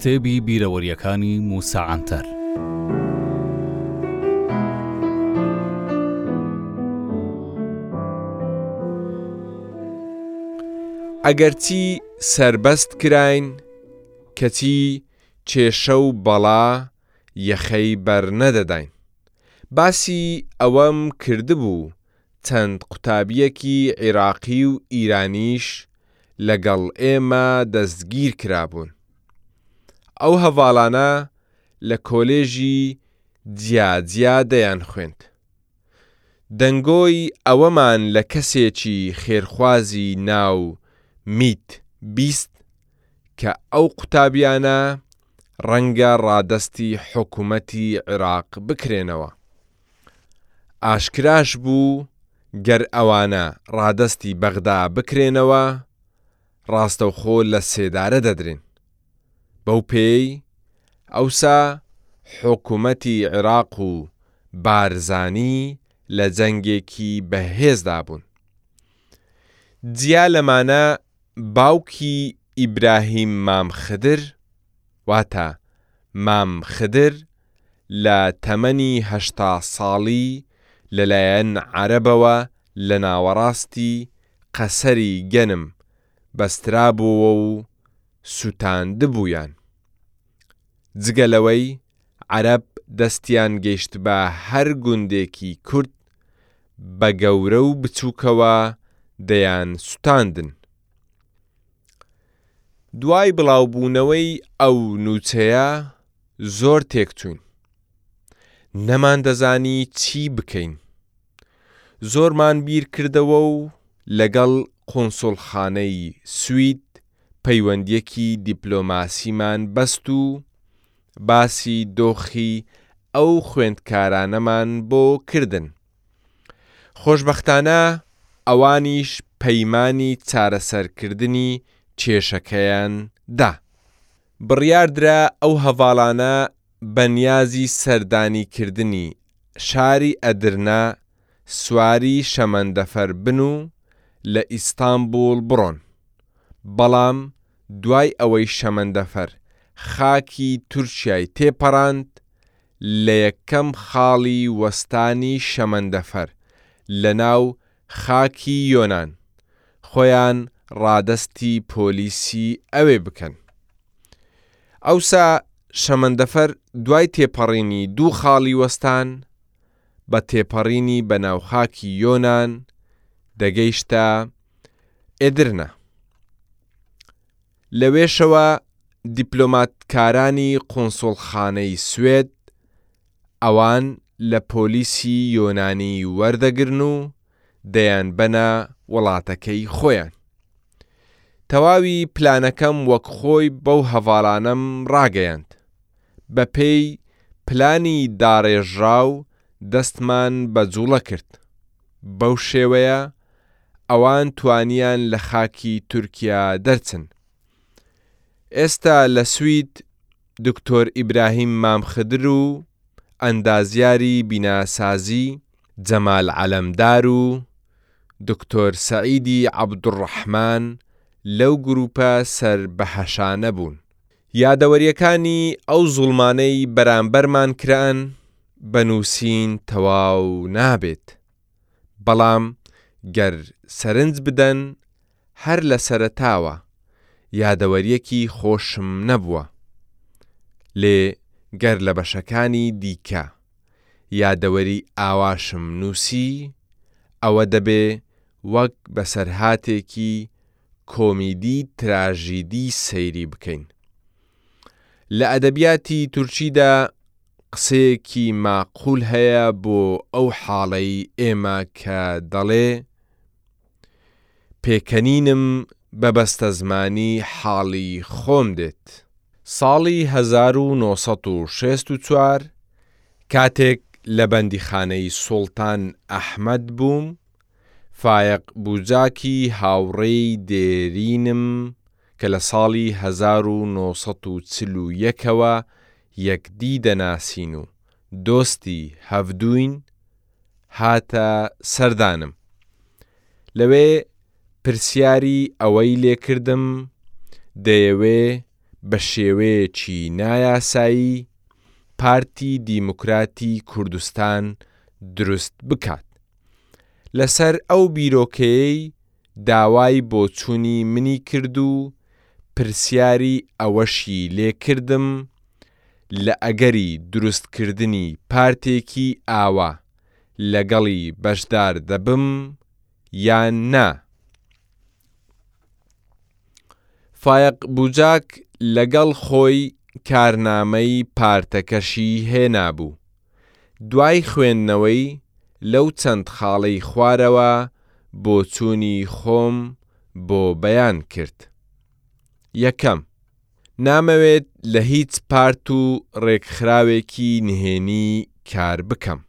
کتێبی بیرەوەریەکانی موسا عەنتەر ئەگەرچی سەربەست کراین کەچی کێشە و بەڵا یەخەی بەرنەدەداین باسی ئەوەم کردبوو چەند قوتابییەکی عیراقی و ئیرانیش لەگەڵ ئێمە دەستگیر کرابوون. ئەو هەڤاڵانە لە کۆلێژی جیاجیا دەیانخوێند. دەنگۆی ئەوەمان لە کەسێکی خێرخوازی ناو میت بیست کە ئەو قوتابییانە ڕەنگە ڕادەستی حکومەتی عیراق بکرێنەوە. ئاشکراش بوو گەر ئەوانە ڕادەستی بەغدا بکرێنەوە ڕاستەوخۆ لە سێدارە دەدرێن، بەو پێیەی ئەوسا حکومەتی عێراق و بارزانی لە جەنگێکی بەهێزدا بوون. جیا لەمانە باوکی ئیبراهیم مام خدر، واتە مام خدر، لە تەمەنی هەشتا ساڵی لەلایەن عەرەبەوە لە ناوەڕاستی قەسری گەنم بەسترابۆوە و سوتاندبوویان. جگە لەوەی عەرەب دەستیان گەیشت بە هەر گوندێکی کورد بە گەورە و بچووکەوە دەیان سوتاندن. دوای بڵاوبوونەوەی ئەو نوچەیە زۆر تێکچووین نەمان دەزانی چی بکەین زۆرمان بیرکردەوە و لەگەڵ قونسوڵخانەی سوید پەیوەندیەکی دیپلۆماسیمان بەست و باسی دۆخی ئەو خوێندکارانەمان بۆ کردن، خۆشبەختانە ئەوانیش پەیمانی چارەسەرکردنی کێشەکەیان دا. بڕیاردرا ئەو هەڤاڵانە بە نیازی سەردانیکردنی شاری ئەدرنە سواری شەمەندەفەر بن و لە ئیستانبوڵ بڕۆن، بەڵام دوای ئەوەی شەمەندەفەر خاکی تورکیای تێپەڕاند، لە یەکەم خاڵی وەستانی شەمەندەفەر لە ناو خاکی یۆنان خۆیان ڕادەستی پۆلیسی ئەوێ بکەن ئەوسا شەمەندەفەر دوای تێپەڕینی دوو خاڵی وەستان بە تێپەڕینی بە ناو خاکی یۆنان دەگەیشتە ئێدرنە. لەوێشەوە دیپلۆماتکارانی قونسوڵخانەی سوێد ئەوان لە پۆلیسی یۆنانی وەردەگرن و دەیانبەنە وڵاتەکەی خۆیان تەواوی پلانەکەم وەک خۆی بەو هەڤاڵانەم ڕاگەیاند بەپێی پلانی داڕێژراو دەستمان بە جوڵە کرد بەو شێوەیە ئەوان توانیان لە خاکی تورکیا دەرچن. ئێستا لە سوید دکتۆر ئیبراهیم مام خدر و ئەندازیاری بیناسازی جەمال عەلەمدار و دکتۆر سەعیدی عەبدولڕەحمان لەو گرووپە سەر بە هەشانە بوون. یادەوەرییەکانی ئەو زوڵمانەی بەرامبەرمان کران بە نووسین تەواو نابێت. بەڵام گەر سەرنج بدەن هەر لە سەرەتاوە یادەوەریەکی خۆشم نەبووە لێ گەر لە بەشەکانی دیکە یادەوەری ئاواشم نووسی ئەوە دەبێ وەک بەسەرهاتێکی کۆمیدی تراژیدی سەیری بکەین لە ئەدەبیاتی تورکیدا قسەیەکی ماقول هەیە بۆ ئەو حاڵەی ئێمە کە دەڵێ پێکەنینم بە بەستەزمانی حاڵی خۆم دێت. ساڵی هەزار و نۆ سەد و شەست و چوار کاتێک لە بەندیخانەی سوڵتان ئەحمەد بووم، فایەق بوجاکی هاوڕێی دێرینم کە لە ساڵی هەزار و نۆ سەد و چل و یەک ەوە یەکدی دەناسین و دۆستی هەڤدووین هاتە سەردانم لەوێ پرسیاری ئەوەی لێ کردم دەیەوێ بە شێوەیەکی نایاسایی پارتی دیموکراتی کوردستان دروست بکات. لەسەر ئەو بیرۆکەیەی داوای بۆچوونی منی کرد و پرسیاری ئەوەشی لێ کردم لە ئەگەری دروستکردنی پارتێکی ئاوا لەگەڵی بەشدار دەبم یان نا؟ فایەق بوجاک لەگەڵ خۆی کارنامەی پارتەکەشی هێنابوو، دوای خوێندنەوەی لەو چەند خاڵەی خوارەوە بۆچوونی خۆم بۆ بەیان کرد. یەکەم، نامەوێت لە هیچ پارت و ڕێکخراوێکی نهێنی کار بکەم.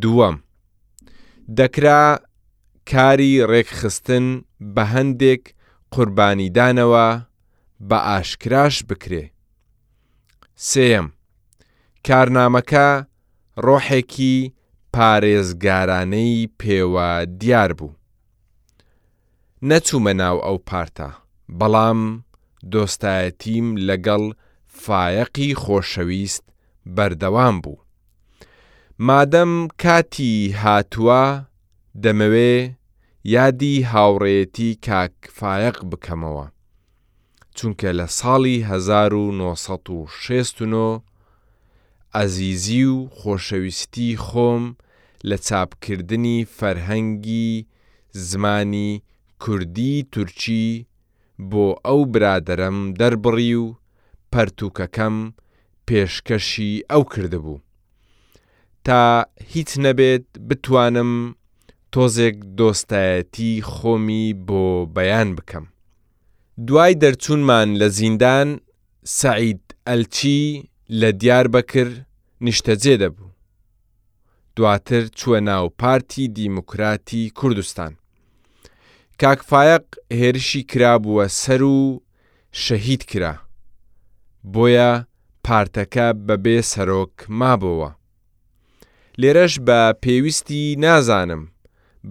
دووەم، دەکرا کاری ڕێکخستن بە هەندێک قوربانیدانەوە بە ئاشکراش بکرێ، سێیەم، کارنامەکە ڕۆحێکی پارێزگارانەی پێوە دیار بوو. نەچوومە ناو ئەو پارتە، بەڵام دۆستایەتیم لەگەڵ فایەقی خۆشەویست بەردەوام بوو. مادەم کاتی هاتووە، دەمەوێ یادی هاوڕێیەتی کاک فایەق بکەمەوە، چونکە لە ساڵی هەزار و نۆ سەد و شەست و نۆ ئەزیزی و خۆشەویستی خۆم لە چاپکردنی فەرهەنگی زمانی کوردی تورکی بۆ ئەو برادەرەم دەربڕی و پەرتووکەکەم پێشکەشی ئەو کردبوو تا هیچ نەبێت بتوانم تۆزێک دۆستایەتی خۆمی بۆ بەیان بکەم. دوای دەرچوونمان لە زیندان سەعید ئەلچی لە دیاربەکر نیشتەجێ دەبوو، دواتر چووە ناو پارتی دیموکراتی کوردستان. کاک فایەق هێرشی کرابووە سەر و شەهید کرا، بۆیە پارتەکە بەبێ سەرۆک مابۆوە. لێرەش بە پێویستی نازانم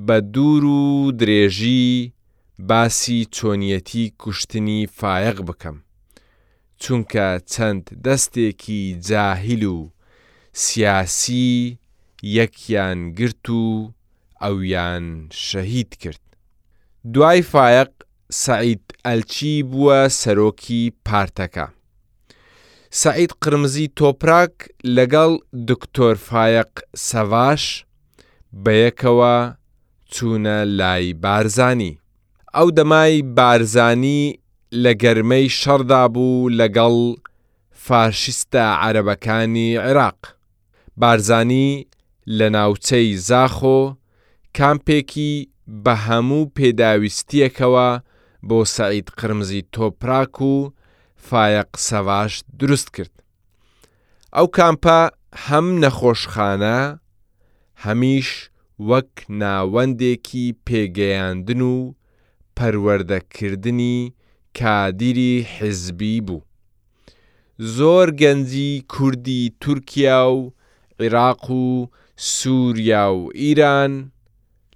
بە دوور و درێژی باسی چۆنیەتی کوشتنی فایەق بکەم، چونکە چەند دەستێکی جاهیل و سیاسی یەکیان گرت و ئەویان شەهید کرد. دوای فایەق سەعید ئەلچی بووە سەرۆکی پارتەکە. سەعید قرمزی تۆپراک لەگەڵ دکتۆر فایەق سەڤاش بەیەکەوە چوونە لای بارزانی ئەو دەمای بارزانی لە گەرمەی شەڕدا بوو لەگەڵ فاشیستە عەرەبەکانی عێراق بارزانی لە ناوچەی زاخۆ کامپێکی بە هەموو پێداویستییەکەوە بۆ سەعید قرمزی تۆپراک و فایەق سەڤاش دروست کرد. ئەو کامپە هەم نەخۆشخانە، هەمیش وەک ناوەندێکی پێگەیاندن و پەروەردەکردنی کادیری حیزبی بوو زۆر گەنجی کوردی تورکیا و عیراق و سوریا و ئیران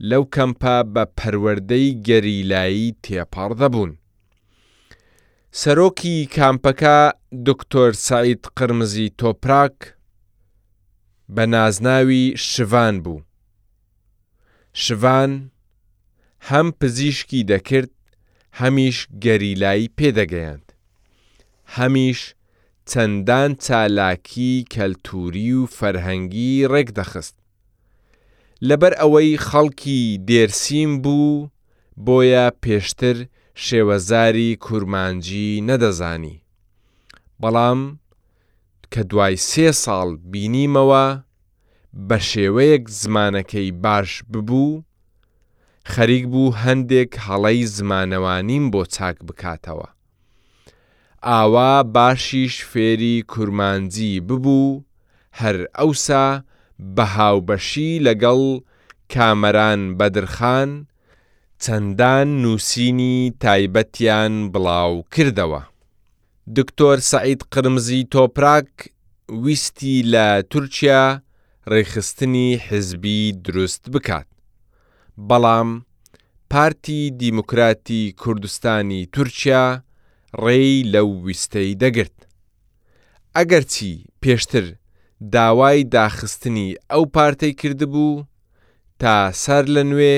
لەو کەمپە بە پەروەردەی گەریلایی تێپەڕ دەبوون سەرۆکی کامپەکە دکتۆر سەعید قرمزی تۆپراک بە نازناوی شڤان بوو شڤان هەم پزیشکی دەکرد هەمیش گەریلایی پێدەگەیاند، هەمیش چەندان چالاکی کەلتووری و فەرهەنگی ڕێکدەخست. لەبەر ئەوەی خەڵکی دێرسیم بوو بۆیە پێشتر شێوەزاری کورمانجی نەدەزانی، بەڵام کە دوای سێ ساڵ بینیمەوە، بەشێوەیەک زمانەکەی باش ببوو، خەریک بوو هەندێک هەڵەی زمانەوانیم بۆ چاک بکاتەوە. ئاوا باشیش فێری کورمانجی ببوو، هەر ئەوسا بە هاوبەشی لەگەڵ کامەران بەدرخان چەندان نووسینی تایبەتیان بڵاو کردەوە. دکتۆر سەعید قرمزی تۆپراک ویستی لە تورکیا ڕێکخستنی حزبی دروست بکات، بەڵام پارتی دیموکراتی کوردستانی تورکیا ڕێی لەو ویستەی دەگرت. ئەگەرچی پێشتر داوای داخستنی ئەو پارتەی کردبوو تا سەرلەنوێ،